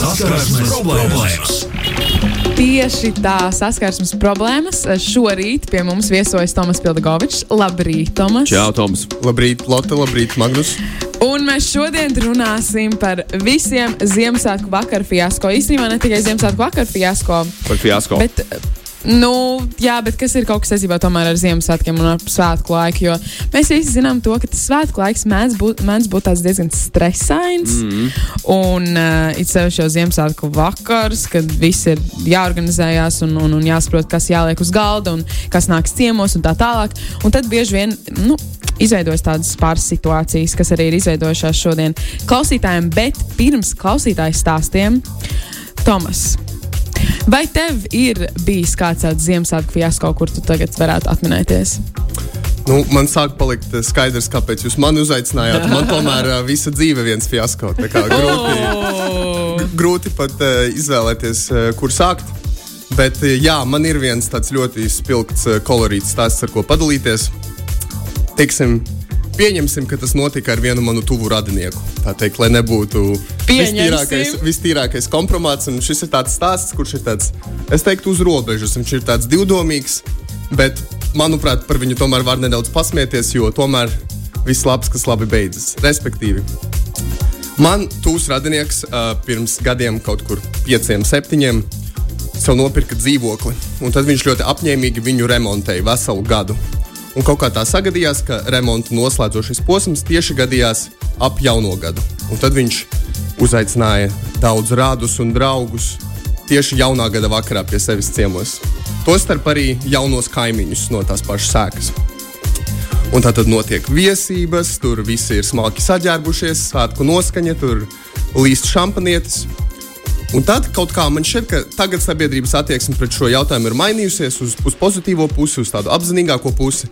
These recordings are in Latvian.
Saskarsmes problēmas. Tieši tā saskarsmes problēmas. Šorīt pie mums viesojas Tomas Pildagovičs. Labrīt, Tomas! Čau, Toms! Labrīt, Lotte, labrīt, Magnus! Un mēs šodien runāsim par visiem Ziemassvētku vakaru fiasko. Īstenībā ne tikai Ziemassvētku vakaru fiasko, Par fiasko. bet Nu, jā, bet kas ir kaut kas saistībā ar Ziemassvētkiem un ar svētku laiku? Jo mēs visi zinām to, ka tas svētku laiks mēdz būt, mēdz būt diezgan stresains. Mm. Un uh, it sevišķi jau Ziemassvētku vakars, kad viss ir jāorganizējās un, un, un jāsaprot, kas jāliek uz galda un kas nāks ciemos un tā tālāk. Un tad bieži vien. Nu, Izveidojas tādas pāris situācijas, kas arī ir izveidojušās šodien klausītājiem, bet pirms klausītāju stāstiem, Tomas, Vai tev ir bijis kāds tāds Ziemassvētku fiasko, kur tu tagad varētu atminēties? Nu, man sāk palikt eh, skaidrs, kāpēc jūs mani uzaicinājāt. Man tomēr uh, visa dzīve ir viens fiasko. Grūti, Oh! grūti pat uh, izvēlēties, uh, kur sākt. Bet uh, jā, man ir viens tāds ļoti spilgts, kolorīts stāsts, ar ko padalīties. Teiksim, pieņemsim, ka tas notika ar vienu manu tuvu radinieku. Tā teikt, lai nebūtu vistīrākais, vistīrākais kompromāts. Un šis ir tāds stāsts, kurš ir tāds, es teiktu, uz robežas. Viņš ir tāds divdomīgs, bet, manuprāt, par viņu tomēr var nedaudz pasmieties, jo tomēr viss labs, kas labi beidzas. Respektīvi, man tūs radinieks uh, pirms gadiem, kaut kur pieciem, septiņiem, sev nopirka dzīvokli. Un tad viņš ļoti apņēmīgi viņu remontēja veselu gadu. Un kaut kā tā sagadījās, ka remonta noslēdzošais posms tieši gadījās ap jauno gadu. Un tad viņš uzaicināja daudz rādus un draugus tieši jaunā gada vakarā pie sevis ciemos. Tostarp arī jaunos kaimiņus no tās pašas sēkas. Un tā tad notiek viesības, tur visi ir smalki saģērbušies, svētku noskaņa, tur līst šampanietis. Un tad kaut kā man šķiet, ka tagad sabiedrības attieksme pret šo jautājumu ir mainījusies uz, uz pozitīvo pusi, uz tādu apzinīgāko pusi.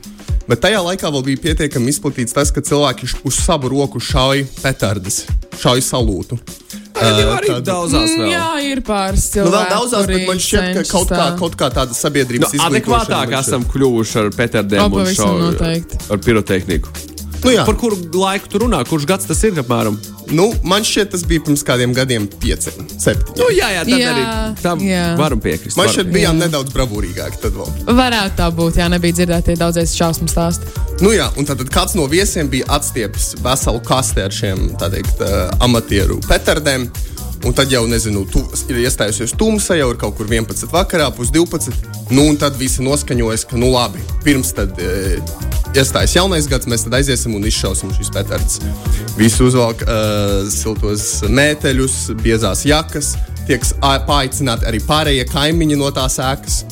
Bet tajā laikā vēl bija pietiekami izplatīts tas, ka cilvēki uz savu roku šauj petardes, šauj salūtu. Tagad jau arī tad- daudzās vēl. Jā, ir pāris Nu, cilvēki. vēl daudzās, bet man šķiet, ka kaut kā, kaut kā tāda Nu, sabiedrības izglītošana adekvātāk esam kļuvuši ar Peterdēm O, un šo, ar pirotehniku. Nu, jā. Par kuru laiku tu runā? Kurš gads tas ir apmēram? Nu, man šķiet, tas bija pirms kādiem gadiem, pieciem, septiņiem. Nu, jā, jā, tad Jā, arī tam jā. varam piekrist. Man šķiet, bijām nedaudz bravūrīgāki tad vēl. Varētu tā būt, ja nebija dzirdēti daudzies šausmu stāsti. Nu jā, un tad kāds no viesiem bija atstiepis veselu kasti ar šiem teikt, uh, amatieru petardēm. Un tad jau, nezinu, tu, ir iestājusies tumsa, jau ir kaut kur 11. vakarā, pus 12. Nu, un tad visi noskaņojas, ka, nu, labi, pirms tad e, iestājas jaunais gads, mēs tad aiziesim un izšausim šīs petardas. Visi uzvelk uh, siltos mēteļus, biezās jakas, tiek paaicināti arī pārējie kaimiņi no tās ēkas.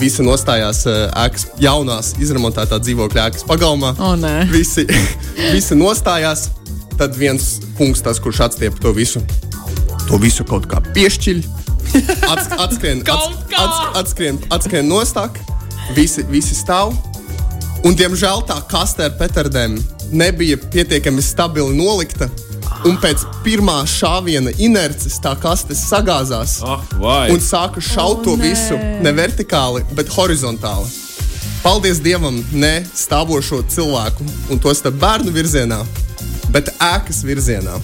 Visi nostājās uh, ēkas, jaunās, izremontētā dzīvokļa ēkas pagalmā. O. Visi, visi nostājās. Tad viens kungs, tas, kurš atstiepa to visu, to visu kaut kā piešķiļ. Ats, atskrien, ats, ats, atskrien, atskrien nostāk, visi, visi stāv. Un, diemžēl tā kaste ar petardēm nebija pietiekami stabili nolikta. Un pēc pirmā šāviena inerces tā kaste sagāzās Ah, vai. un sāka šaut to O, nē. visu ne vertikāli, bet horizontāli. Paldies Dievam, ne stāvošo cilvēku un to starp bērnu virzienā, bet ēkas virzienā.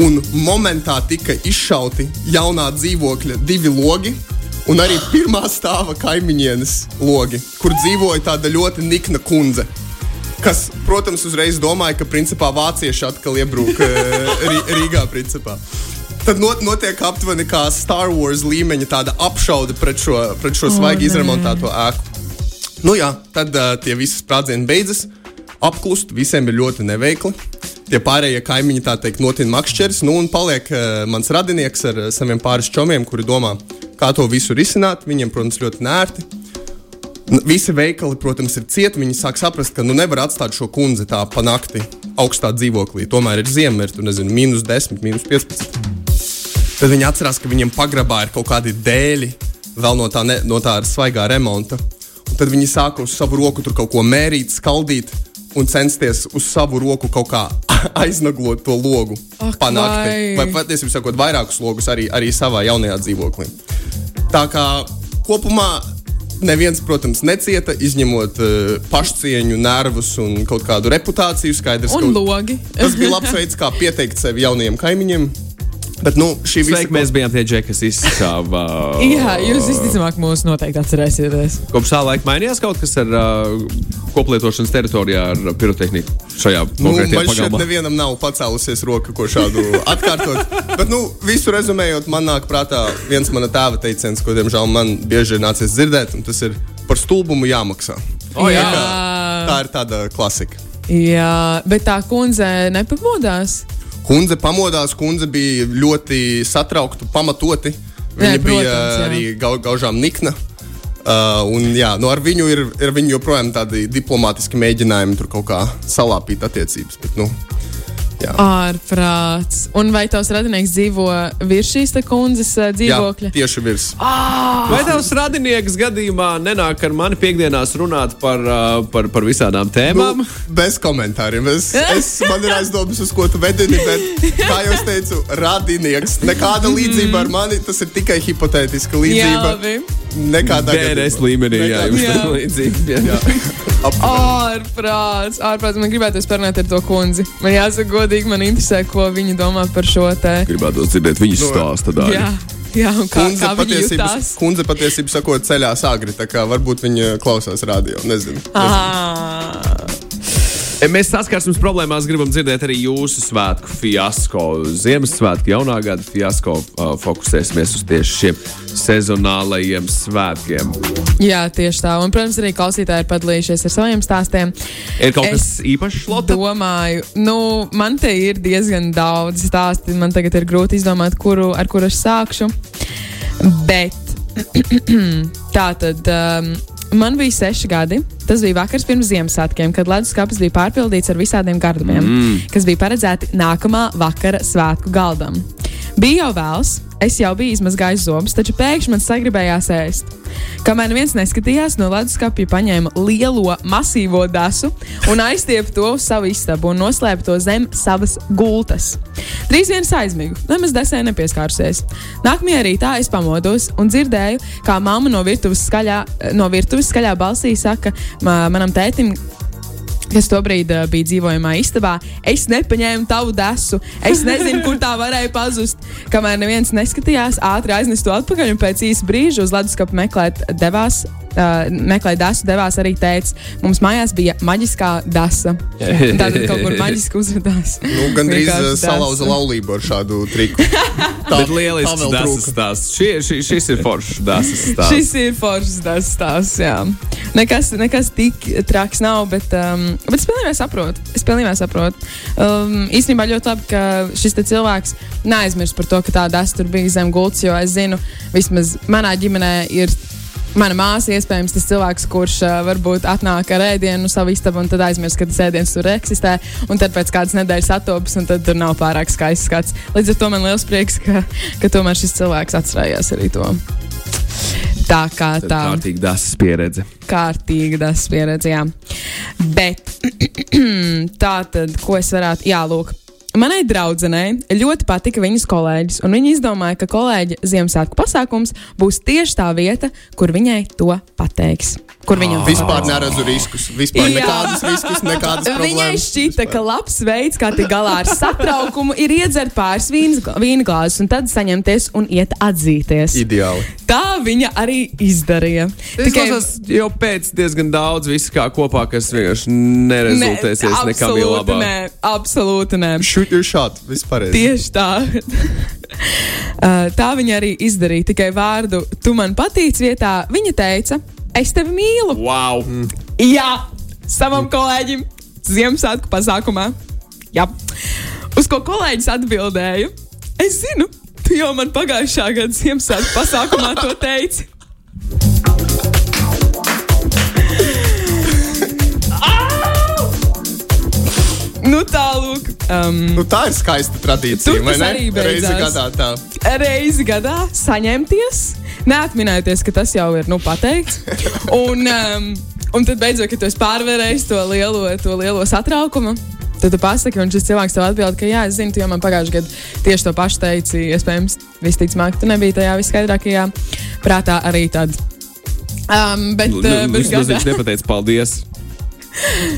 Un momentā tika izšauti jaunā dzīvokļa divi logi. Un arī pirmā stāva kaimiņienes logi, kur dzīvoja tāda ļoti nikna kundze. Kas, protams, uzreiz domāja, ka principā vācieši atkal iebrūk eh, Rī- Rīgā. Principā. Tad not, notiek aptuveni kā Star Wars līmeņa tāda apšaude pret šo, pret šo svaigi nē. izremontēto ēku. Nu jā, tad uh, tie visi sprādzieni beidzas, apklust, visiem ir ļoti neveikli. Tie pārējie kaimiņi tā teikt notina makšķeris, nu un paliek uh, mans radinieks ar uh, saviem pāris čomiem, kuri domā, kā to visu risināt. Viņiem, protams, ļoti nērti. N- Visi veikali, protams, ir cieti. Viņi sāk saprast, ka nu nevar atstāt šo kundzi tā pa nakti augstā dzīvoklī. Tomēr ir ziema, ir nezinu, minus 10, minus 15. Tad viņi atcerās, ka viņiem pagrabā ir kaut kādi dēļi vēl no tā, ne, no tā svaigā remonta. Un tad viņi sāka uz savu roku tur kaut ko mērīt, skaldīt un censties uz savu roku kaut kā aiznaglot to logu Ak, pa nakti. vai. Vai patiesībā sakot, vairākus logus arī, arī savā jaunajā dzīvoklī. Tā kā kopumā neviens, protams, necieta, izņemot uh, pašcieņu, nervus un kaut kādu reputāciju. Skaidrs, Un ka logi. tas bija labs veids, kā pieteikt sevi jaunajiem kaimiņiem. Bet, nu, šī visa Sveiki, mēs bijām tie džeki, kas izsāva. Jā, jūs visticamāk mūs noteikti atcerēsieties. Kopš tā laika mainījās kaut kas ar uh, koplietošanas teritorijā ar pirotehniku šajā Nu, konkrētajā man šķiet, pagalmā. nevienam nav pacēlusies roka, ko šādu atkārtot. Bet, nu, visu rezumējot, man nāk prātā viens mana tēva teiciens, ko, diemžēl, man bieži ir nācies dzirdēt, un tas ir par stulbumu jāmaksā. O, jā. Jā. Tā ir tāda klasika. Jā, bet tā kundze nepamodās. Kundze pamodās, kundze bija ļoti satraukta, pamatoti. Viņa bija protams, jā. arī gau, gaužām nikna. Uh, un, jā, nu, ar viņu ir, ir viņu joprojām tādi diplomātiski mēģinājumi tur kaut kā salāpīt attiecības. Bet, nu, jā. Ārprāts. Un vai tavs radinieks dzīvo virs šīs kundzes jā, dzīvokļa? tieši virs. Vai tavs radinieks gadījumā nenāk ar mani piekdienās runāt par, uh, par, par visādām tēmām? Nu, bez komentāriem. Es, es man ir aizdomas, uz ko tu vedini, bet, kā jau es teicu, radinieks. Nekāda līdzība ar mani, tas ir tikai hipotētiska Jā, līdzība. Labi. Nekādā DNS līmenī, jā, jums Jā. tā līdzīgi. Jā. Ārprāts, ārprāts. Man gribētu parunāt ar to kundzi. Man jāsaka, godīgi, man interesē, ko viņi domā par šo te. Gribētu dzirdēt viņas Nu, stāstu. Jā, jā un kā, Kundze kā jutās. kundze patiesībā sakot, ceļā sāgri. Tā kā varbūt viņa klausās radio. Nezinu. Ah. E, Mēs saskarsmes problēmās gribam dzirdēt arī jūsu svētku fiasko. Ziemassvētku, jaunā gada fiasko uh, fokusēsimies uz tieši šiem sezonālajiem svētkiem. Jā, tieši tā. Un, protams, arī klausītāji ir padalījušies ar saviem stāstiem. Ir kaut kas Es īpašs, Lotte? Domāju, nu, man te ir diezgan daudz stāstu. Man tagad ir grūti izdomāt, kuru, ar kuru es sākšu. Bet tā tad. Um, Man bija seši gadi. Tas bija vakars pirms Ziemassvētkiem, kad leduskapis bija pārpildīts ar visādiem gardumiem, mm. kas bija paredzēti nākamā vakara svētku galdam. Bija jau vēls, es jau biju izmazgājis zobus, taču pēkšņi man sagribējās ēst. Kamēr neviens neskatījās, no leduskapja paņēma lielo, masīvo desu un aizstiepa to uz savu istabu un noslēpa to zem savas gultas. Drīz vien aizmigu, nemaz desē nepieskārusies. Nākamajā rītā es pamodos un dzirdēju, kā mamma no virtuves skaļā, no virtuves skaļā balsī saka ma manam tētim, kas tobrīd uh, bija dzīvojamā istabā, es nepaņēmu tavu desu. Es nezinu, kur tā varēja pazust. Kamēr neviens neskatījās, ātri aiznesu to atpakaļ un pēc īsa brīža uz leduskapa meklēt devās. Uh, meklēja dasu, devās arī teicis, mums mājās bija maģiskā dasa. Tātad kaut kur maģiski uzvedās. Nu, Gan drīz dasa. salauza laulību ar šādu triku. Tā, vēl dasas trūka. stāsts. Šie, šī, šis ir foršs dasas stāsts. Šis ir foršs tas stāsts. jā. Nekas, nekas tik traks nav, bet, um, bet es pilnībā saprotu. Es pilnībā saprotu. Um, īstenībā ļoti labi, ka šis te cilvēks neaizmirst par to, ka tā dasa tur bija zem gultas, jo es zinu, vismaz manā ģimenē ir. Mana māsa, iespējams, tas cilvēks, kurš uh, varbūt atnāk ar ēdienu uz savu istabu un tad aizmirst, ka tas ēdiens tur eksistē. Un tad pēc kādas nedēļas attopas, un tad tur nav pārāk skaists skats. Līdz ar to man liels prieks, ka, ka tomēr šis cilvēks atcerējās arī to. Tā kā Tad tā Kārtīgi dasas pieredze. kārtīga tas pieredze. Jā. Bet tā tad, ko es varētu, jā, lūk. Manai draudzenei ļoti patika viņas kolēģis, un viņa izdomāja, ka kolēģa Ziemassvētku pasākums būs tieši tā vieta, kur viņai to pateiks. Kur viņa Vispār neredzu riskus. Vispār Jā. nekādus riskus, nekādas Viņai problēmas. šķita, ka labs veids, kā tikt galā ar satraukumu, ir iedzert pāris vīna glāzes un tad saņemties un iet atzīties. Ideāli. Tā viņa arī izdarīja. Tikai jau pēc diezgan daudz visu kā kopā, kas vienkārši nerezultēsies nekam absolūti labā. Nē, absolūti nē. Shoot your shot. Vispār. Tieši tā. Uh, tā viņa arī izdarīja. Tikai vārdu tu man patīc vietā. Viņa teica, es tevi mīlu. Wow! Jā, savam kolēģim Ziemassvētku pasākumā. Jā. Uz ko kolēģis atbildēja? Es zinu, tu jau man pagājušā gada Ziemassvētku pasākumā to teici. Nu, tālāk. Um, Nu, tā ir skaista tradīcija. Tur vai tas ne? arī Reizi beidzās. gadā tā. reizi gadā saņemties, neatminēties, ka tas jau ir nu, pateikts. Un, um, un tad beidzot, kad tu esi pārvarējis to lielo, to lielo satraukumu. Tad tu pasaki, un šis cilvēks tev atbild, ka, jā, es zinu, tu jau man pagājušajā gadā tieši to pašu teici. Iespējams, visticamāk, tu nebija tajā viskaidrākajā prātā arī tad. Um, bet, uh, bet Viņš gadā, nepateica paldies.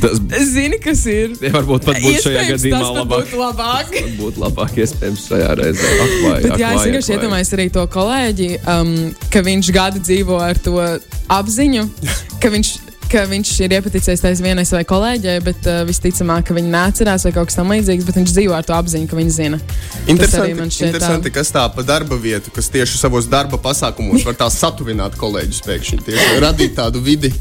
Tas Zini, kas ir? varbūt pat būtu šajā gadījumā tas labāk. būtu labāk. Būtu labāk, iespējams, šajā reizē. Ak, vai, Bet, ak, jā, es vienkārši iedomājos arī to kolēģi, um, ka viņš gadu dzīvo ar to apziņu, ka viņš, ka viņš ir iepaticies taisa vienai savai kolēģei, bet uh, visticamāk, ka viņa neatcerās vai kaut kas tamlīdzīgs, bet viņš dzīvo ar to apziņu, ka viņa zina. Tas Interesanti, šķiet tā. interesanti kas tā pa darba vietu, kas tieši savos darba pasākumos var tā satuvināt kolēģus pēkšņi. Tieši radīt tādu vidi,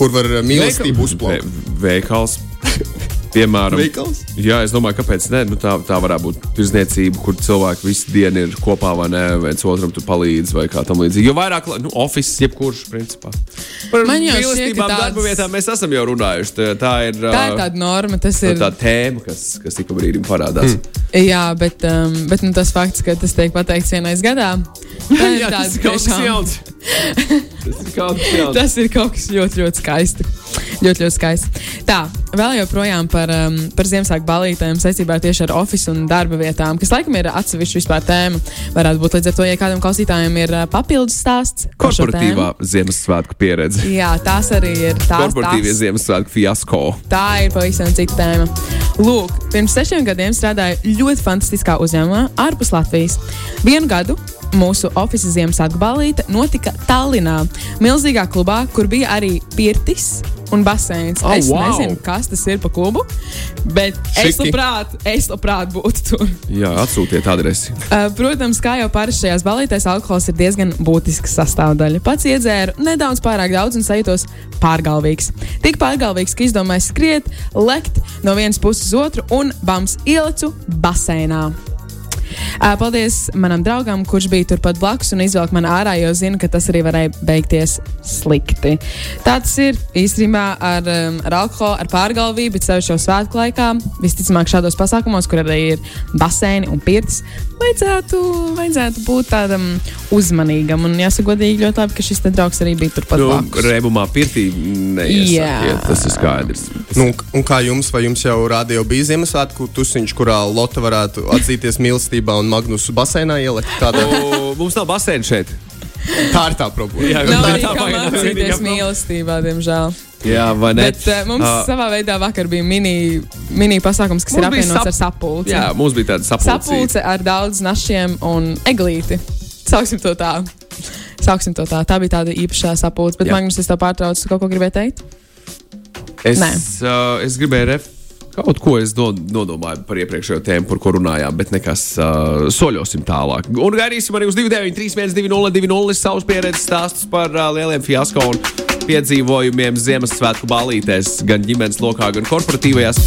kur var uh, mīlestību uzplaukt. Ve- Veikals. Piemēram, Veikals? Jā, es domāju, kāpēc ne? Nu, tā, tā varētu būt tirzniecība, kur cilvēki visu dienu ir kopā, vai ne? viens otram palīdz, vai kā tam līdzīgi. Jo vairāk, nu, oficiāls, jebkurš, principā. Par Man jau šķiet, ka tāds- darba vietām mēs esam jau runājuši. Tā, tā ir, Tā ir tāda norma, tas ir. tā tēma, kas, kas ik pa brīdim parādās. Mm. Jā, bet, um, bet nu, tas fakts, ka tas tiek pateikts vienreiz gadā, tā ir Jā, ir kaut kas jauns. Tas ir jauns. Tas ir kaut kas ļoti, ļoti skaisti. Ļoti, ļoti skaisti. Tā, vēl joprojām par, um, par Ziemassvētku balītēm saistībā tieši ar oficiālu un darba vietām, kas laikam ir atsevišķa vispār tēma. Varētu būt līdz ar to, ja kādam klausītājam ir uh, papildus stāsts. Korporatīvā Ziemassvētku pieredze. Jā, tās arī ir tās Korporatīvie. Ziemassvētku fiasko. Tā ir pavisam cita tēma. Lūk, pirms sešiem gadiem strādāju ļoti fantastiskā uzņēmumā ārpus Latvijas. Vienu gadu mūsu oficiālā Ziemassvētku balīte notika Tallinā, milzīgā klubā, kur bija arī pirtis. Un baseins. Oh, es wow. nezinu, kas tas ir pa klubu, bet es Šiki. labprāt, es labprāt būtu tur. Jā, atsūtiet adresi. Uh, Protams, kā jau parasti šajās balītēs, alkohols ir diezgan būtisks sastāvdaļa. Pats iedzēru nedaudz pārāk daudz un sajūtos pārgalvīgs. Tik pārgalvīgs, ka izdomāju skriet, lekt no vienas puses uz otru un bams ielicu baseinā. Paldies manam draugam, kurš bija turpat blakus un izvilka man ārā, jo zinu, ka tas arī varēja beigties slikti. Tā tas ir īstenībā ar, um, ar alkoholu, ar pārgalvību, bet sevišķi jau svētku laikā. Visticamāk, šādos pasākumos, kur arī ir baseini un pirts, vajadzētu, vajadzētu būt tādam uzmanīgam. Un jāsaka, godīgi, ļoti labi, ka šis draugs arī bija turpat Nu. Rēbumā pirtī neiesakiet, Jā. tas ir skaidrs. Nu, un kā jums, vai jums jau rādīja, bija Ziemassvētku tusiņš, kurā Lotte varētu atzīties mīlestībā un Magnusu basēnā ielikt? Kādā? O, Mums nav basēna šeit. Tā ir tā problēma. Jā, Nav tā arī tā mācīties vienīgā problēma. mīlestībā, diemžēl. Jā, vai ne? Bet uh, mums uh, savā veidā vakar bija mini, mini pasākums, kas ir apvienots sap- ar sapulci. Jā, mums bija tāda sapulce. sapulce ar daudz našiem un eglīti. Sauksim to tā. Sauksim to tā. Tā bija tāda īpašā sapulce. Bet. Magnus, es tev pārtraucu, tu kaut ko gribēji teikt? Es, Nē. uh, es gribēju ref... kaut ko es no, nodomāju par iepriekšējo tēmu, par ko runājām, bet nekas uh, soļosim tālāk. Un gaidīsim arī uz 293, 202, savus pieredzes stāstus par uh, lieliem fiasko un piedzīvojumiem Ziemassvētku balītēs, gan ģimenes lokā, gan korporatīvajās.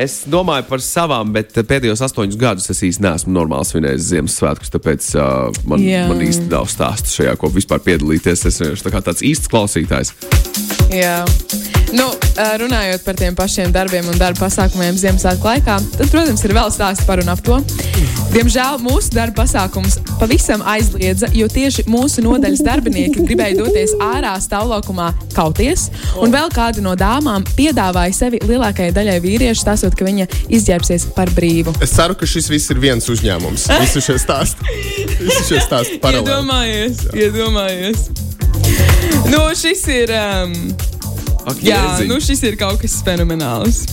Es domāju par savām, bet pēdējos astoņus gadus es īstenībā neesmu normāli svinējis Ziemassvētkus, tāpēc uh, man, Jā. man īsti nav stāstu šajā, ko vispār piedalīties. Es vienkārši tā tāds īsts klausītājs. Jā. Nu, runājot par tiem pašiem darbiem un darba pasākumiem Ziemassvētku laikā, tad, protams, ir vēl stāsts par un ap to. Diemžēl mūsu darba pasākums pavisam aizliedza, jo tieši mūsu nodaļas darbinieki gribēja doties ārā stāvlaukumā kauties, un vēl kāda no dāmām piedāvāja sevi lielākajai daļai vīriešu, stāstot, ka viņa izģērbsies par brīvu. Es ceru, ka šis viss ir viens uzņēmums. Visi šie stāsti. Visi šie stāsti paralēli. Iedomājies, iedomājies. Nu, šis ir. Um, Ak, Jā, Jēziņ. nu šis ir kaut kas fenomenāls.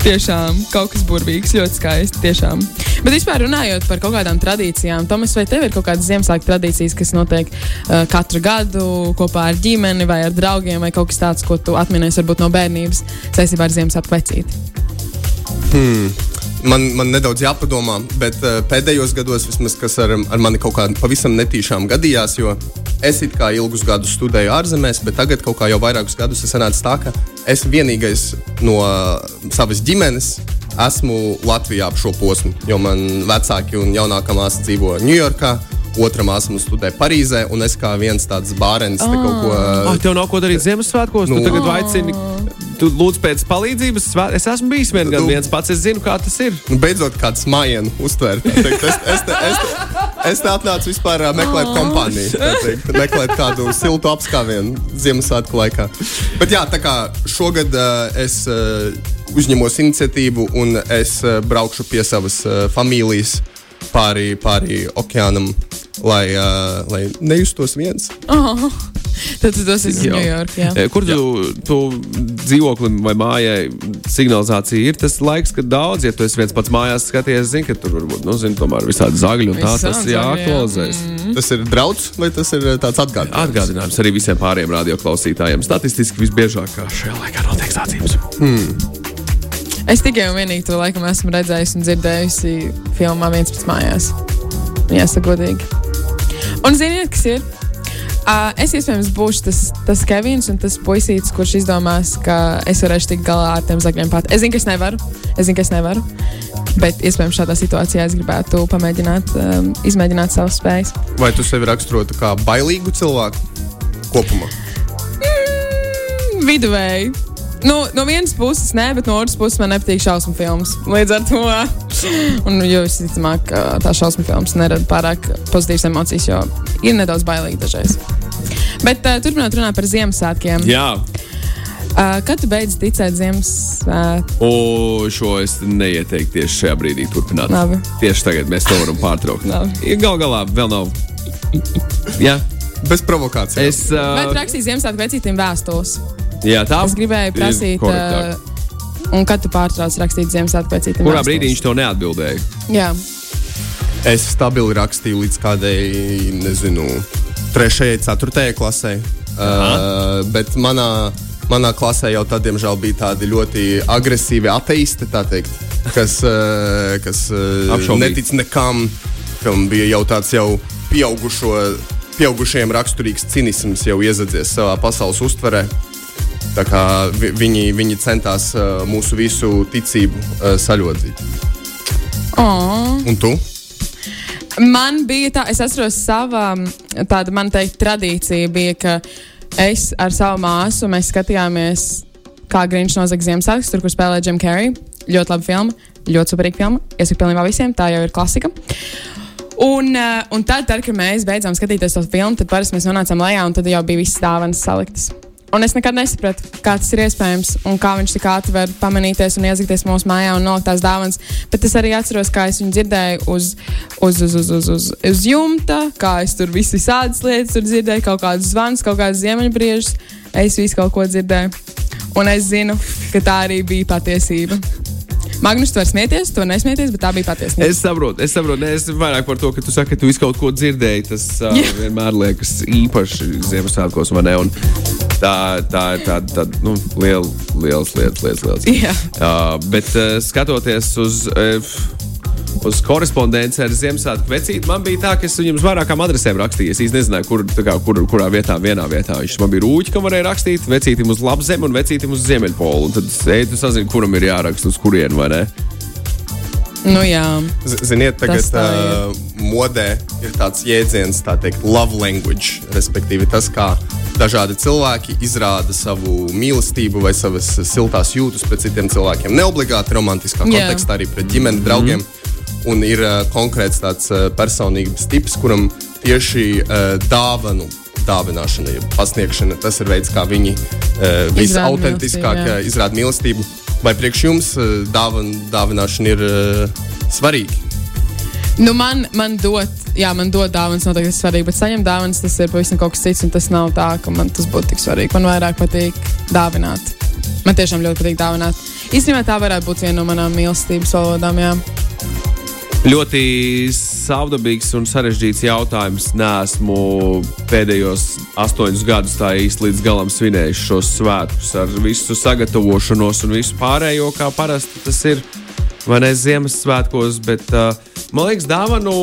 Tiešām kaut kas burvīgs, ļoti skaisti. Tiešām. Bet vispār runājot par kaut kādām tradīcijām, Tomas, vai tev ir kaut kādas Ziemassvētku tradīcijas, kas notiek uh, katru gadu kopā ar ģimeni vai ar draugiem, vai kaut kas tāds, ko tu atminies varbūt no bērnības saistībā ar Ziemassvētku vecīti? Man, man nedaudz jāpadomā, bet uh, pēdējos gados, vismaz, kas ar, ar mani kaut kā pavisam netīšām gadījās, jo es it kā ilgus gadus studēju ārzemēs, bet tagad kaut kā jau vairākus gadus ir sanācis tā, ka es vienīgais no uh, savas ģimenes esmu Latvijā ap šo posmu. Jo man vecāki un jaunākā māsa dzīvo Ņujorkā. Otra māsa mums studē Parīzē, un es kā viens tāds bērns te kaut ko Ah, tev nav ko darīt Ziemassvētkos. Nu, Nu. tu tagad aicini, tu lūdz pēc palīdzības. Es esmu bijis vien gan Nu. viens pats, es zinu, kā tas ir. Nu, beidzot, kāds mājiņu uztvērt. Es, es, te, es, te, es te atnācu vispār ā, meklēt kompāniju, tā teikt, meklēt kādu siltu apskāvienu Ziemassvētku laikā. Bet jā, tā kā šogad uh, es uh, uzņemos iniciatīvu un es uh, braukšu pie savas uh, familijas pāri, pāri okeānam, lai, uh, lai nejustos viens. Oh, tad tu dosies uz Jā. Ņujorku. jā. Kur tu, tu dzīvoklim vai mājai signalizācija ir tas laiks, kad daudz, ja tu esi viens pats mājās skaties, zini, ka tur varbūt, nu, zini, tomēr visādi zagļi un tā, Visādi tas zagļi, jā. jāaktualizēs. Tas ir draudz vai tas ir tāds atgādinājums? Atgādinājums arī visiem pārējiem radioklausītājiem. Statistiski visbiežāk šajā laikā notiek sacības. Es tikai un vienīgi to laikam esmu redzējusi un dzirdējusi filmā viens pēc mājās. Jāsaka, godīgi. Un ziniet, kas ir? Uh, es iespējams būšu tas, tas Kevins un tas puisītis, kurš izdomās, ka es varēšu tikt galā ar tiem zagļiem pat. Es zinu, ka es nevaru. Es zinu, ka es nevaru. Bet iespējams šādā situācijā es gribētu pamēģināt, um, izmēģināt savas spējas. Vai tu sevi raksturotu kā bailīgu cilvēku kopumā? Mm, viduvēji. Nu, no vienas puses, nē, bet no otras puses man nepatīk šausmu filmas. Līdz ar to, un jo visticamāk, ka tā šausmu filmas nerada pārāk pozitīvas emocijas, jo ir nedaudz bailīgi dažreiz. Bet uh, turpinot runāt par Ziemassvētkiem. Jā, Uh, kad tu beidz ticēt Ziemassvētkiem? un šo es neieteiktu tieši šajā brīdī turpināt. Labi. Tieši tagad mēs to varam pārtraukt. Labi. Gal galā vēl nav. Jā, Bez provokācijas. es. Tu Uh, rakstīji Ziemassvētku vecītiem vēstules? Jā, tā Es gribēju prasīt, uh, un kad tu pārtrauc rakstīt Ziemassvētku vecītiem Kurā vēstules? brīdī viņš to neatbildēja? Jā. Es stabili rakstīju līdz kādai, nezinu, trešajai, ceturtajai klasē. Uh, bet manā, manā klasē jau tad, diemžēl, bija tādi ļoti agresīvi ateisti, tā teikt, kas, uh, kas uh, netic nekam, kam bija jau tāds jau pieaugušo, pieaugušiem raksturīgs cinisms jau iezadzies savā pasaules uztverē. Tā kā vi, viņi, viņi centās uh, mūsu visu ticību uh, saļodzīt. Oh. Un tu? Man bija tā, es atceros, sava tāda, man teikt, tradīcija bija, ka es ar savu māsu mēs skatījāmies, kā Grīņš nozaga Ziemassvētkus, tur, kur spēlē Jim Carrey. Ļoti laba filma, ļoti superīga filma. Iesaku pilnībā visiem, tā jau ir klasika. Un, un tad, tad, kad mēs beidzām skatīties to filmu, tad parasti mēs nonācām lejā, un tad jau bija visas dāvanas saliktas. Un es nekad nesapratu, kā tas ir iespējams un kā viņš tik ātri var pamanīties un iezagties mūsu mājā un nolikt tās dāvanas. Bet es arī atceros, kā es viņu dzirdēju uz, uz, uz, uz, uz, uz, uz jumta, kā es tur visu visādas lietas tur dzirdēju, kaut kādus zvanus, kaut kādas ziemeļbriežus. Es visu kaut ko dzirdēju. Un es zinu, ka tā arī bija patiesība. Magnus, tu vari smieties, tu nesmieties, bet tā bija patiesība. Es saprotu, es saprotu, ne, es vairāk par to, ka tu saki, ka tu visu kaut ko dzirdēji. Tas uh, Jā. vienmēr liekas īpaši Ziemassvētkos, vai ne? Un tā, tā ir tāda tā, nu, liela, lielas lietas, lietas, lietas. Jā. Uh, bet uh, skatoties uz. Uh, Uz korespondenci ar Ziemassvētku vecīti man bija tā, ka es viņam uz vairākām adresēm rakstīju. Es īsti nezināju, kur, tā kā, kur, kurā vietā, vienā vietā. Viņš man bija rūķi, kam varēja rakstīt, vecītim uz labzemi un vecītim uz ziemeļpolu. Un tad es eju, tu sazini, kuram ir jāraksta, uz kurienu, vai ne? Nu, jā. Z- Ziniet, tagad Tas tā uh, modē ir tāds jēdziens, tā teikt, love language. Respektīvi, tas, kā dažādi cilvēki izrāda savu mīlestību vai savas siltās jūtas pret citiem cilvēkiem. Ne obligāti romantiskā Jā. kontekstā, arī pret ģimeni, draugiem. Un ir uh, konkrēts tāds uh, personības tips, kuram tieši uh, dāvanu. Dāvināšana, ja pasniegšana, tas ir veids, kā viņi uh, visautentiskāk izrāda mīlestību. Vai priekš jums uh, dāvan, dāvināšana ir uh, svarīga? Nu, man, man dot, jā, man dod dāvanas, noteikti ir svarīgi, bet saņemt dāvanas tas ir pavisam kaut kas cits, un tas nav tā, ka man tas būtu tik svarīgi. Man vairāk patīk dāvināt. Man tiešām ļoti patīk dāvināt. Īstenībā tā varētu būt viena no manām mīlestības valodām. Jā. Ļoti savdabīgs un sarežģīts jautājums. Nesmu pēdējos astoņus gadus tā īsti līdz galam svinējis šos svētkus ar visu sagatavošanos un visu pārējo, kā parasti tas ir. Vai ne Ziemassvētkos, bet uh, man liekas, dāvanu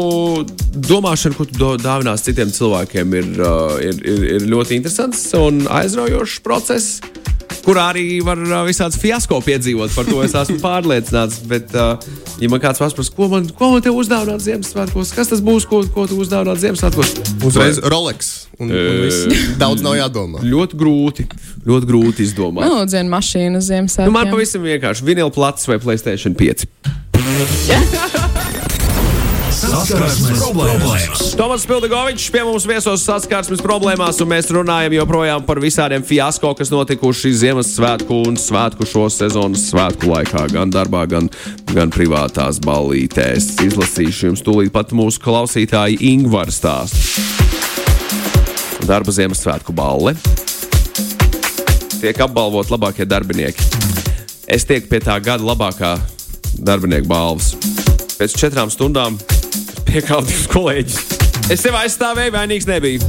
domāšana, ko tu dāvinās citiem cilvēkiem, ir, uh, ir, ir, ir ļoti interesants un aizraujošs process kurā arī var visādas fiasko piedzīvot. Par to es esmu pārliecināts. Bet, uh, ja man kāds prasa, ko man, ko man te uzdāvināt Ziemassvētkos, kas tas būs, ko, ko tu uzdāvināt Ziemassvētkos? Uzreiz Rolex. Un, un viss. Daudz nav jādomā. Ļoti grūti, ļoti grūti izdomāt. Viena mašīna uz Ziemassvētkiem. Nu, man pavisam vienkārši vinila plats vai Playstation 5. Saskarsmes problēmas. Tomas Pildegovičs pie mums viesos saskarsmes problēmās, un mēs runājam joprojām par visādiem fiasko, kas notikuši Ziemassvētku un Svētku šo sezonas svētku laikā, gan darbā, gan, gan privātās ballītēs. Izlasīšu jums tūlīt pat mūsu klausītāju Ingvaru stāstu. darba Ziemassvētku balli. Tiek apbalvot labākie darbinieki. Es tieku pie tā gada labākā darbinieku balvas. Pēc četrām stundām piekāpju divus kolēģus. Es sev aizstāvēju, vainīgs nebiju.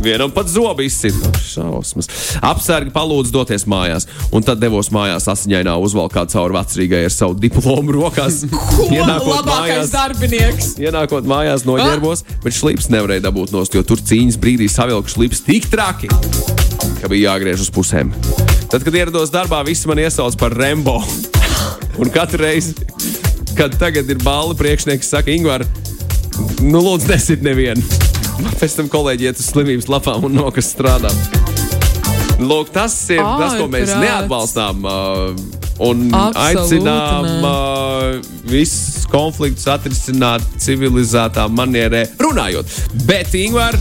Vienam pat zobu izsita. Šausmas. Apsargi palūdza doties mājās, un tad devos mājās asiņainā uzvalkā cauri vecrīgai ar savu diplomu rokās. Ienākot labākais darbinieks. Ienākot mājās, noģērbos, bet šlips nevarēja dabūt nost, jo tur cīņas brīdī savilka šlips tik traki, ka bija jāgriež uz pusēm. Tad, kad ierados darbā, visi man iesauc par Rembo. Un katru reizi, kad tagad ir balva priekšnieks, saka, Ingūna, nu lūdzu, nesit nevienu. Pēc tam kolēģi iet uz slimības lapām un nokas strādā. Lūk, tas ir Ai, tas, ko mēs prāts. neatbalstām. Uh, un Absolūti aicinām uh, visus konfliktus atrisināt civilizētā manierē, runājot. Bet, Ingūna,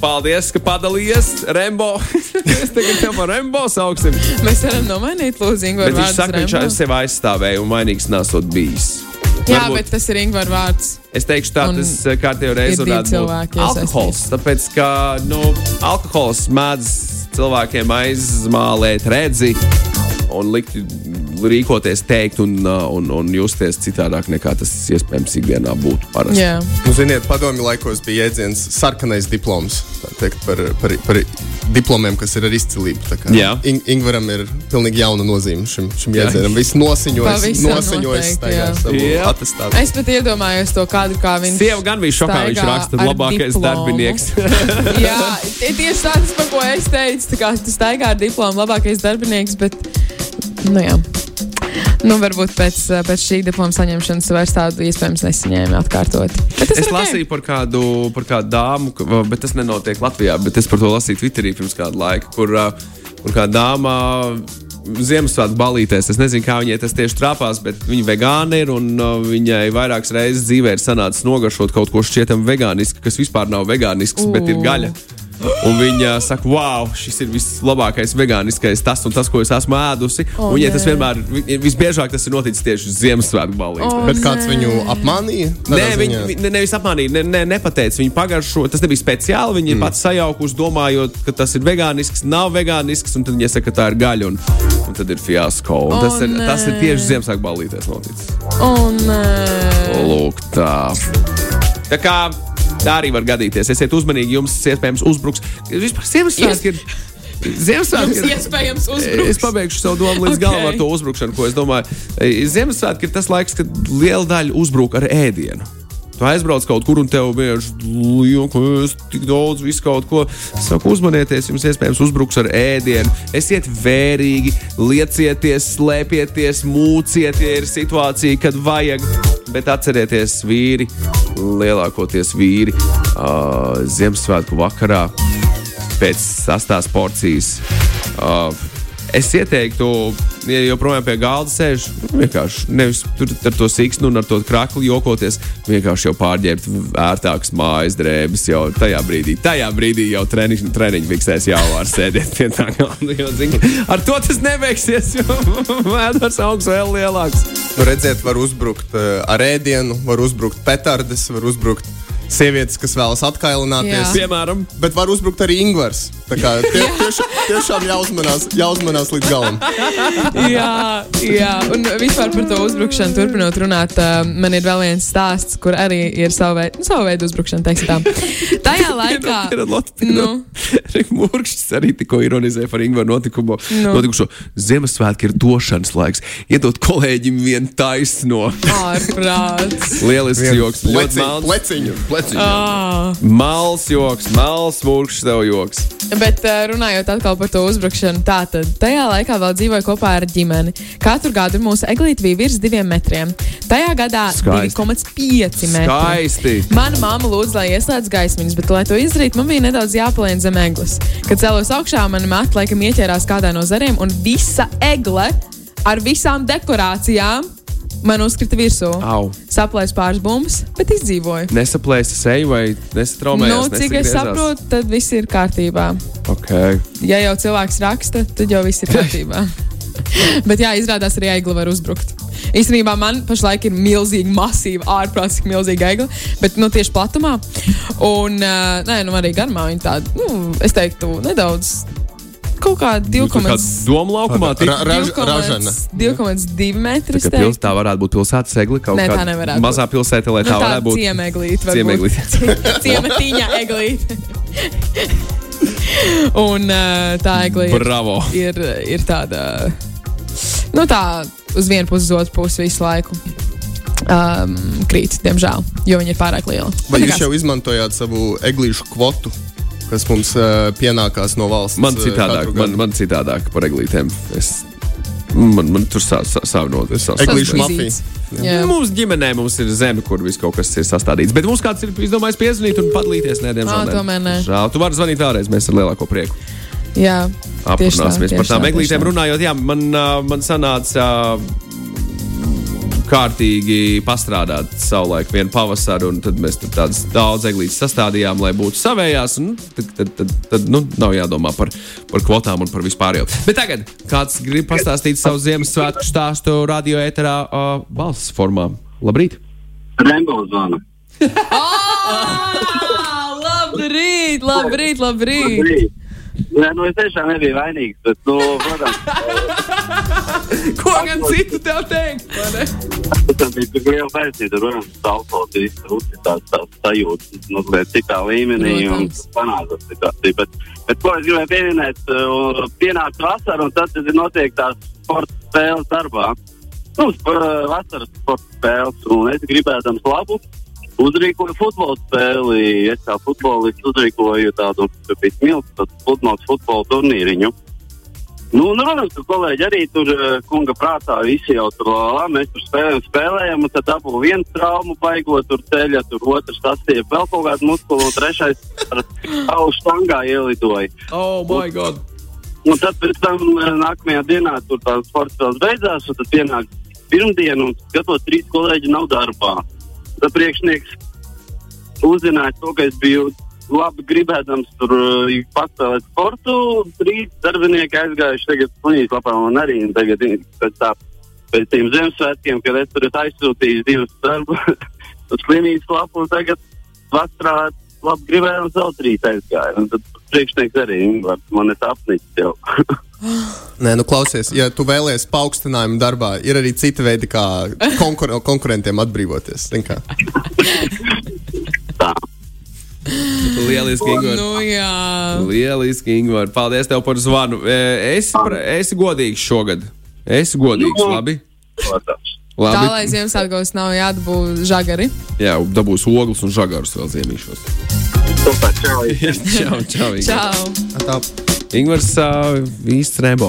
paldies, ka padalījies Rembo. es tagad tev par Rembo sauksim. Mēs varam nomainīt, lūdzu, Bet viņš saka, ka viņš sev aizstāvēja un vainīgs nesot bijis. Jā, Varbūt- bet tas ir Ingūru vārds. Es teikšu, tā Un tas eh, ir varētu būt cilvēki alkohols. Tāpēc, ka nu, alkohols mēdz cilvēkiem aizmālēt redzi un likt rīkoties, teikt un, uh, un, un justies citādāk nekā tas iespējams ikdienā būtu parasti. Jā. Nu, ziniet, padomju laikos bija jēdziens sarkanais diploms teikt, par, par, par diplomiem, kas ir ar izcilību. Jā. In, Ingvaram ir pilnīgi jauna nozīme šim, šim jēdzienam. Viss nosiņojas, nosiņojas savu Jā. atestātu. Es pat iedomājos to kadru, kā viņš. Sieva gan bija šokā, viņš raksta, labākais diplomu. darbinieks. Jā, tie- tieši tas, par ko es teicu. Tā kā tas staigā ar diplomu, labākais darbinieks, bet, nu jā. Nu, varbūt pēc, pēc šī diploma saņemšanas vairs tādu iespējams nesaņēmu atkārtot. Es ir ok. lasīju par kādu, par kādu dāmu, bet tas nenotiek Latvijā. Bet es par to lasīju Twitterī pirms kāda laika, kur, uh, kur kāda dāma Ziemassvētku balītēs. Es nezinu, kā viņai tas tieši trāpās, bet viņa vegāna ir un uh, viņai vairākas reizes dzīvē ir sanācis nogaršot kaut ko šķietam vegānisku, kas vispār nav vegānisks, bet ir gaļa. Un viņa saka, wow, šis ir vislabākais vegāniskais tas un tas, ko es esmu ēdusi. O, un viņai tas nē. vienmēr, vi- visbiežāk tas ir noticis tieši Ziemassvētku balītēs. O, Bet kāds nē. viņu apmānīja? Nē, viņi ziņā? vi, ne, nevis apmānīja, ne, ne, nepateica. Viņa pagaršo, tas nebija speciāli. Viņa mm. pats sajaukusi, domājot, ka tas ir vegānisks, nav vegānisks, un tad viņa saka, ka tā ir gaļa. Un, un tad ir fiasko. Un O, tas, ir, tas ir nē. tieši Ziemassvētku balītēs noticis. Un, uh, Lūk, tā. Tā kā tā arī var gadīties. Esiet uzmanīgi, jums iespējams uzbruks. Vispār Ziemassvētki ir. Ziemassvētki ir. iespējams uzbruks. Es pabeigšu savu domu līdz Ok. okay. galam ar to uzbrukšanu, ko es domāju. Ziemassvētki ir tas laiks, kad liela daļa uzbruk ar ēdienu. Tu aizbrauc kaut kur un tev vienkārši liekas, tik daudz, visu kaut ko. Saku, uzmanieties, jums iespējams uzbruks ar ēdienu. Esiet vērīgi, liecieties, slēpieties, mūciet, ja ir situācija, kad vajag. Bet atcerieties, vīri, lielākoties vīri, uh, Ziemassvētku vakarā pēc sastās porcijas. Uh, es ieteiktu, ja joprojām pie galda sēž, vienkārši nevis tur ar to siksnu un ar to krakli jokoties, vienkārši jau pārģērbt ērtākas mājas drēbes jau tajā brīdī. Tajā brīdī jau treniņš, treniņš fiksēs jau ar sēdēt pie tā galda. Jo, zini, ar to tas nebeigsies, jo mēdars augsts vēl lielāks. Nu, redziet, var uzbrukt uh, ar ēdienu, var uzbrukt petardes, var uzbrukt sievietes, kas vēlas atkailināties. Jā. Piemēram, Bet var uzbrukt arī Ingūns. Tie, tieši, tiešām jāuzmanās, jāuzmanās līdz galam. jā, jā, un vispār par to uzbrukšanu turpinot runāt, uh, man ir vēl viens stāsts, kur arī ir sava veida, sava veida uzbrukšana, teiksim tā. Tajā laikā, nu, Mūrkšķis arī tikko ironizēja par Ingūru notikumu. Nu. No. Notikušo Ziemassvētku ir došanas laiks. Iedot kolēģim vienu taisno. ārprāts. Lielisks joks. Ļoti pleciņu. Pleciņu. Ah. Mals joks, mals mūrkšķis tev joks. Bet uh, runājot atkal par to uzbrukšanu, tā tad tajā laikā vēl dzīvoja kopā ar ģimeni. Katru gadu mūsu eglīte bija virs diviem metriem. Tajā gadā Skaisti. 2,5 metri. Skaisti. Mana mamma lūdza, lai ieslēdz gaismiņas, bet, lai to izdarītu, man bija nedaudz jāpaliek zem eglis. Kad cēlos augšā, man matra laikam ieķērās kādā no zariem, un visa egle ar visām dekorācijām man uzkrita virsū. Au. Saplēs pāris bumbas, bet izdzīvoju. Nesaplēsi seju vai nesatraumējies? Nu, cik es saprotu, tad viss ir kārtībā. Okay. Ja jau cilvēks raksta, tad jau viss ir kārtībā. Bet jā, izrādās arī eigli var uzbrukt. Īstenībā man pašlaik ir milzīga, masīva, ārprātīgi milzīga egla, bet nu, tieši platumā. Un uh, nē, nu, arī garumā viņa tāda, nu, es teiktu, nedaudz. Kaut kā Nu, kaut kā 2,2 doma laukumā. ražana. 2,2 metri. Tā, pils, tā varētu būt pilsētas egli. Kaut Nē, tā nevarētu būt. Mazā pilsēta, lai Nu, tā tā varētu būt. ciemeglīte. Ciemeglīte. Ciematiņa eglīte. Un uh, tā eglīte Bravo! ir, ir tāda, nu tā, uz vienu pusi, uz otru pusi visu laiku. Um, krīt, diemžēl, jo viņa ir pārāk liela. Vai Bet jūs jau izmantojāt savu eglīšu kvotu, kas mums uh, pienākās no valsts? Man citādāk, man, man citādāk par eglītēm. Es, man, man tur savu sa, sa, no, Tas Eglīšu mafija. Jā. Mums ģimenē mums ir zeme, kur viss kaut kas ir sastādīts. Bet mums kāds ir izdomājis piezvanīt un padalīties. Nē, diemžēl. Ā, nē. tomēr nē. Žēl. Tu vari zvanīt vēlreiz, mēs ar lielāko prieku. Jā, tā, Aprunāsimies tieši par tām tā, eglītēm. tā. Runājot, jā, man, man sanāca kārtīgi pastrādāt savulaik vienu pavasaru, un tad mēs tur tādas daudz eglītes sastādījām, lai būtu savējās. un Tad, tad, tad, tad nu, nav jādomā par, par kvotām un par vispārējo. Bet tagad kāds grib pastāstīt savu Ziemassvētku stāstu radio ēterā uh, balss formā. Labrīt! Rembo zvana. Ah, Labrīt, labrīt, labrīt! Nē, nu es tiešām nebiju vainīgs, bet, nu, protams, Ko gan citu tev teikt? tas bija tik liela saistība, protams, saucot visu tās, tās sajūtas, nu, citā līmenī un panākot situāciju. Bet, bet, ko es gribēju pieminēt, uh, pienāca vasara un tad, tad notiek tās sporta spēles darbā. Nu, sp vasaras sporta spēles, un es gribēdams labu. Uzrīkoju futbola spēli. Es kā futbolists uzrīkoju tādu milzu pludmales futbola turnīriņu. Nu, nu, protams, ka kolēģi arī tur eh, kunga prātā visi jau tur lā, mēs tur spēlējam, spēlējam, un tad dabū viens traumu, baigot tur ceļā, tur otrs sastiep vēl kaut kādu muskulu, un trešais ar savu štangā ielidoja. Oh, my God! Un tad pēc tam eh, nākamajā dienā tur tā sports spēles beidzās, un tad pienāk pirmdiena, un skatos, trīs kolēģi nav darbā. Priekšnieks uzzināja to, ka es biju labi gribēdams tur uh, paspēlēt sportu. Trīs darbinieki aizgājuši tagad slimnīcā lapā un arī tagad pēc, tā, pēc tiem Ziemassvētkiem, kad es tur esmu aizsūtījis divus darbus uz slimnīcas lapu un tagad vasarā labi gribējams vēl trīs aizgāja. Un tad priekšnieks arī man ir apnicis jau. Nē, nu klausies, ja tu vēlēsies paaugstinājumu darbā, ir arī citi veidi, kā konkur konkurentiem atbrīvoties. Lieliski, Ingūna! Nu, jā. Lieliski, Ingūna! Paldies tev par zvanu! E, Esi, pra- esi godīgs šogad! Esi godīgs, Nu. labi! Tā labi. lai Ziemassvētkos nav jādabū žagari. Jā, dabūs ogles un žagarus vēl ziemīšos. Super, čau. čau, čau! Čau! Ingūns uh, īsts rembo.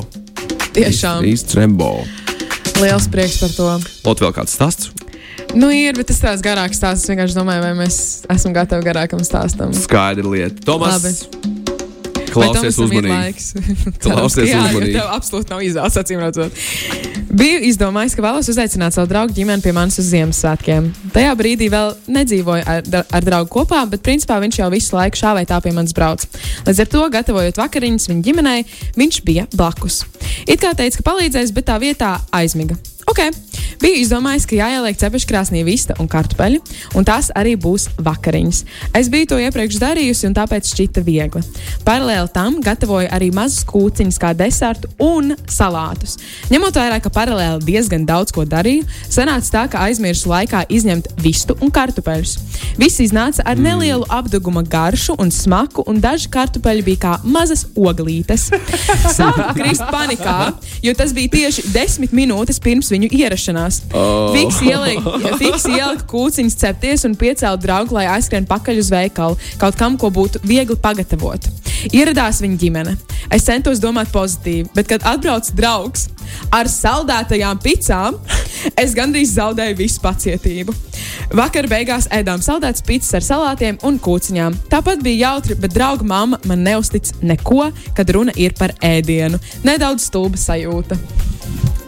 Tiešām Īsts rembo. liels prieks par to. Lot vēl kāds stāsts? Nu, ir, bet tas tāds garāks stāsts. Es vienkārši domāju, vai mēs esam gatavi garākam stāstam. Skaidra lieta. Tomas, klausies uzmanīgi. Klausies jā, uzmanīgi. Tev absolūti nav izvēles, acīm redzot. Biju izdomājis, ka vēlos uzaicināt savu draugu ģimeni pie manis uz Ziemassvētkiem. Tajā brīdī vēl nedzīvoju ar, ar draugu kopā, bet principā viņš jau visu laiku šā vai tā pie manis brauc. Līdz ar to, gatavojot vakariņas viņa ģimenei, viņš bija blakus. It kā teica, ka palīdzēs, bet tā vietā aizmiga. Ok, biju izdomājis, ka jāieliek cepeškrāsnī vista un kartupeļi, un tās arī būs vakariņas. Es biju to iepriekš darījusi, un tāpēc šķita viegli. Paralēli tam gatavoju arī mazus kūciņus kā desertu un salātus. Ņemot vērā, ka paralēli diezgan daudz ko darīju, sanāca tā, ka aizmirsu laikā izņemt vistu un kartupeļus. Viss iznāca ar nelielu apduguma garšu un smaku, un daži kartupeļi bija kā mazas oglītes. Sāku krist panikā, jo tas bija tieši desmit minūtes pirms viņu ierašanās. Oh. Fiks ielika, ielika kūciņas cepties un piecēla draugu, lai aizskrien pakaļ uz veikalu, kaut kam, ko būtu viegli pagatavot. Ieradās viņa ģimene. Es centos domāt pozitīvi, bet, kad atbrauc draugs ar saldētajām picām, es gandrīz zaudēju visu pacietību. Vakar beigās ēdām saldētas pizzas ar salātiem un kūciņām. Tāpat bija jautri, bet drauga mamma man neustic neko, kad runa ir par ēdienu. Nedaudz stulba sajūta.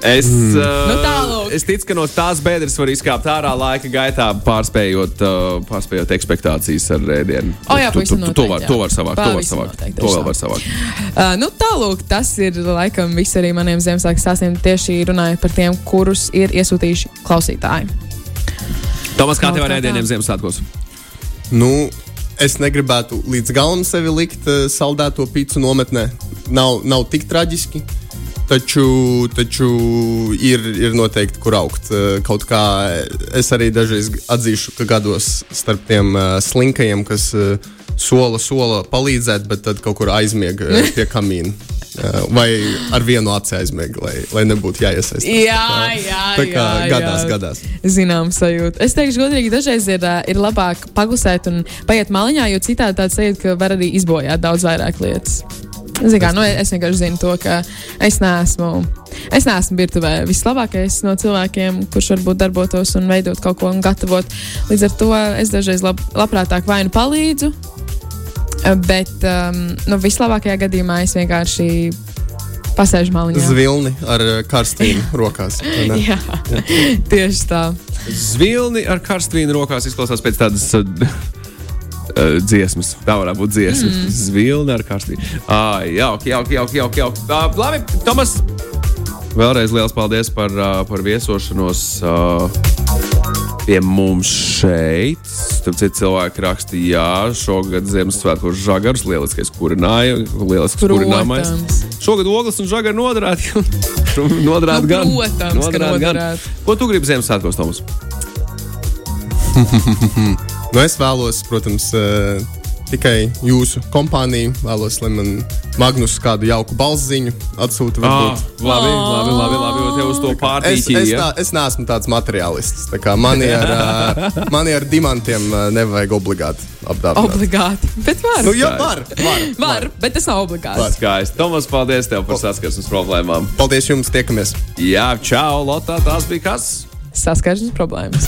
Es, mm. uh, Nu, tālūk. es ticu, ka no tās bedres var izkāpt ārā laika gaitā, pārspējot, uh, pārspējot expectācijas ar rēdienu. O, jā, tu, tu, tu, to, noteikti, var, jā. to var savākt. To var savākt. noteikti, To vēl var tā. savākt. Uh, nu, tālūk, tas ir laikam viss arī maniem Ziemassvētku stāstiem. Tieši runājot par tiem, kurus ir iesūtījuši klausītāji. Tomas, kā No, tev ar rēdieniem Ziemassvētkos? Nu, es negribētu līdz galam sevi likt uh, saldēto pīci nometnē. Nav, nav tik traģiski. Taču, taču ir, ir noteikti, kur augt. Uh, Kaut kā es arī dažreiz atzīšu, ka gados starp tiem uh, slinkajiem, kas uh, sola, sola palīdzēt, bet tad kaut kur aizmieg pie kamīna. Vai ar vienu aci aizmieg, lai, lai nebūtu jāiesaistās. Jā, Tā kā- jā, tā kā jā, gadās, jā. gadās. Zinām, sajūta. Es teikšu, godīgi, dažreiz ir, ir labāk pagusēt un paiet maliņā, jo citādi tāds sajūta, ka var arī izbojāt daudz vairāk lietas. Zin, kā, nu, es vienkārši zinu to, ka es neesmu, es neesmu virtuvē vislabākais no cilvēkiem, kurš varbūt darbotos un veidot kaut ko un gatavot. Līdz ar to es dažreiz lab, labprātāk vai nu palīdzu, bet um, nu, vislabākajā gadījumā es vienkārši pasēžu maliņā. Zvilni ar uh, karstīnu rokās. ne? Jā, tieši tā. Zvilni ar karstvīnu rokās izklausās pēc tādas uh, dziesmas. Tā varētu būt dziesma. Mm. Zvilni ar karstvīnu. Ah, jauki, jauki, jauki. jauki, jauki. Uh, labi, Tomas. Vēlreiz liels paldies par, uh, par viesošanos uh, pie mums šeit. Tur citi cilvēki rakstīja, jā, šogad Ziemassvētkos žagars, lieliskais kurinājums, lielisks kurināmais. Protams. Šogad ogles un žagari noderēti. noderēti Nu, gan. protams, ka Noderēti gan. Ko tu gribi Ziemassvētkos, Tomas? Nu, es vēlos, protams, uh, tikai jūsu kompāniju. Vēlos, lai man Magnus kādu jauku balziņu atsūta. Ah, varbūt. labi, labi, labi, labi, tev uz to Es, pārtīķi. es, ja? tā, es neesmu tāds materiālists. Tā kā mani ar, uh, mani ar dimantiem uh, nevajag obligāti apdāvināt. Obligāti. Bet var. Nu, jā, var, var, var, bet tas nav obligāti. Var. Skaisti. Tomas, paldies tev par saskarsmes problēmām. Paldies jums, tiekamies! Jā, čau, Lotā, tās bija kas? Saskarsmes problēmas.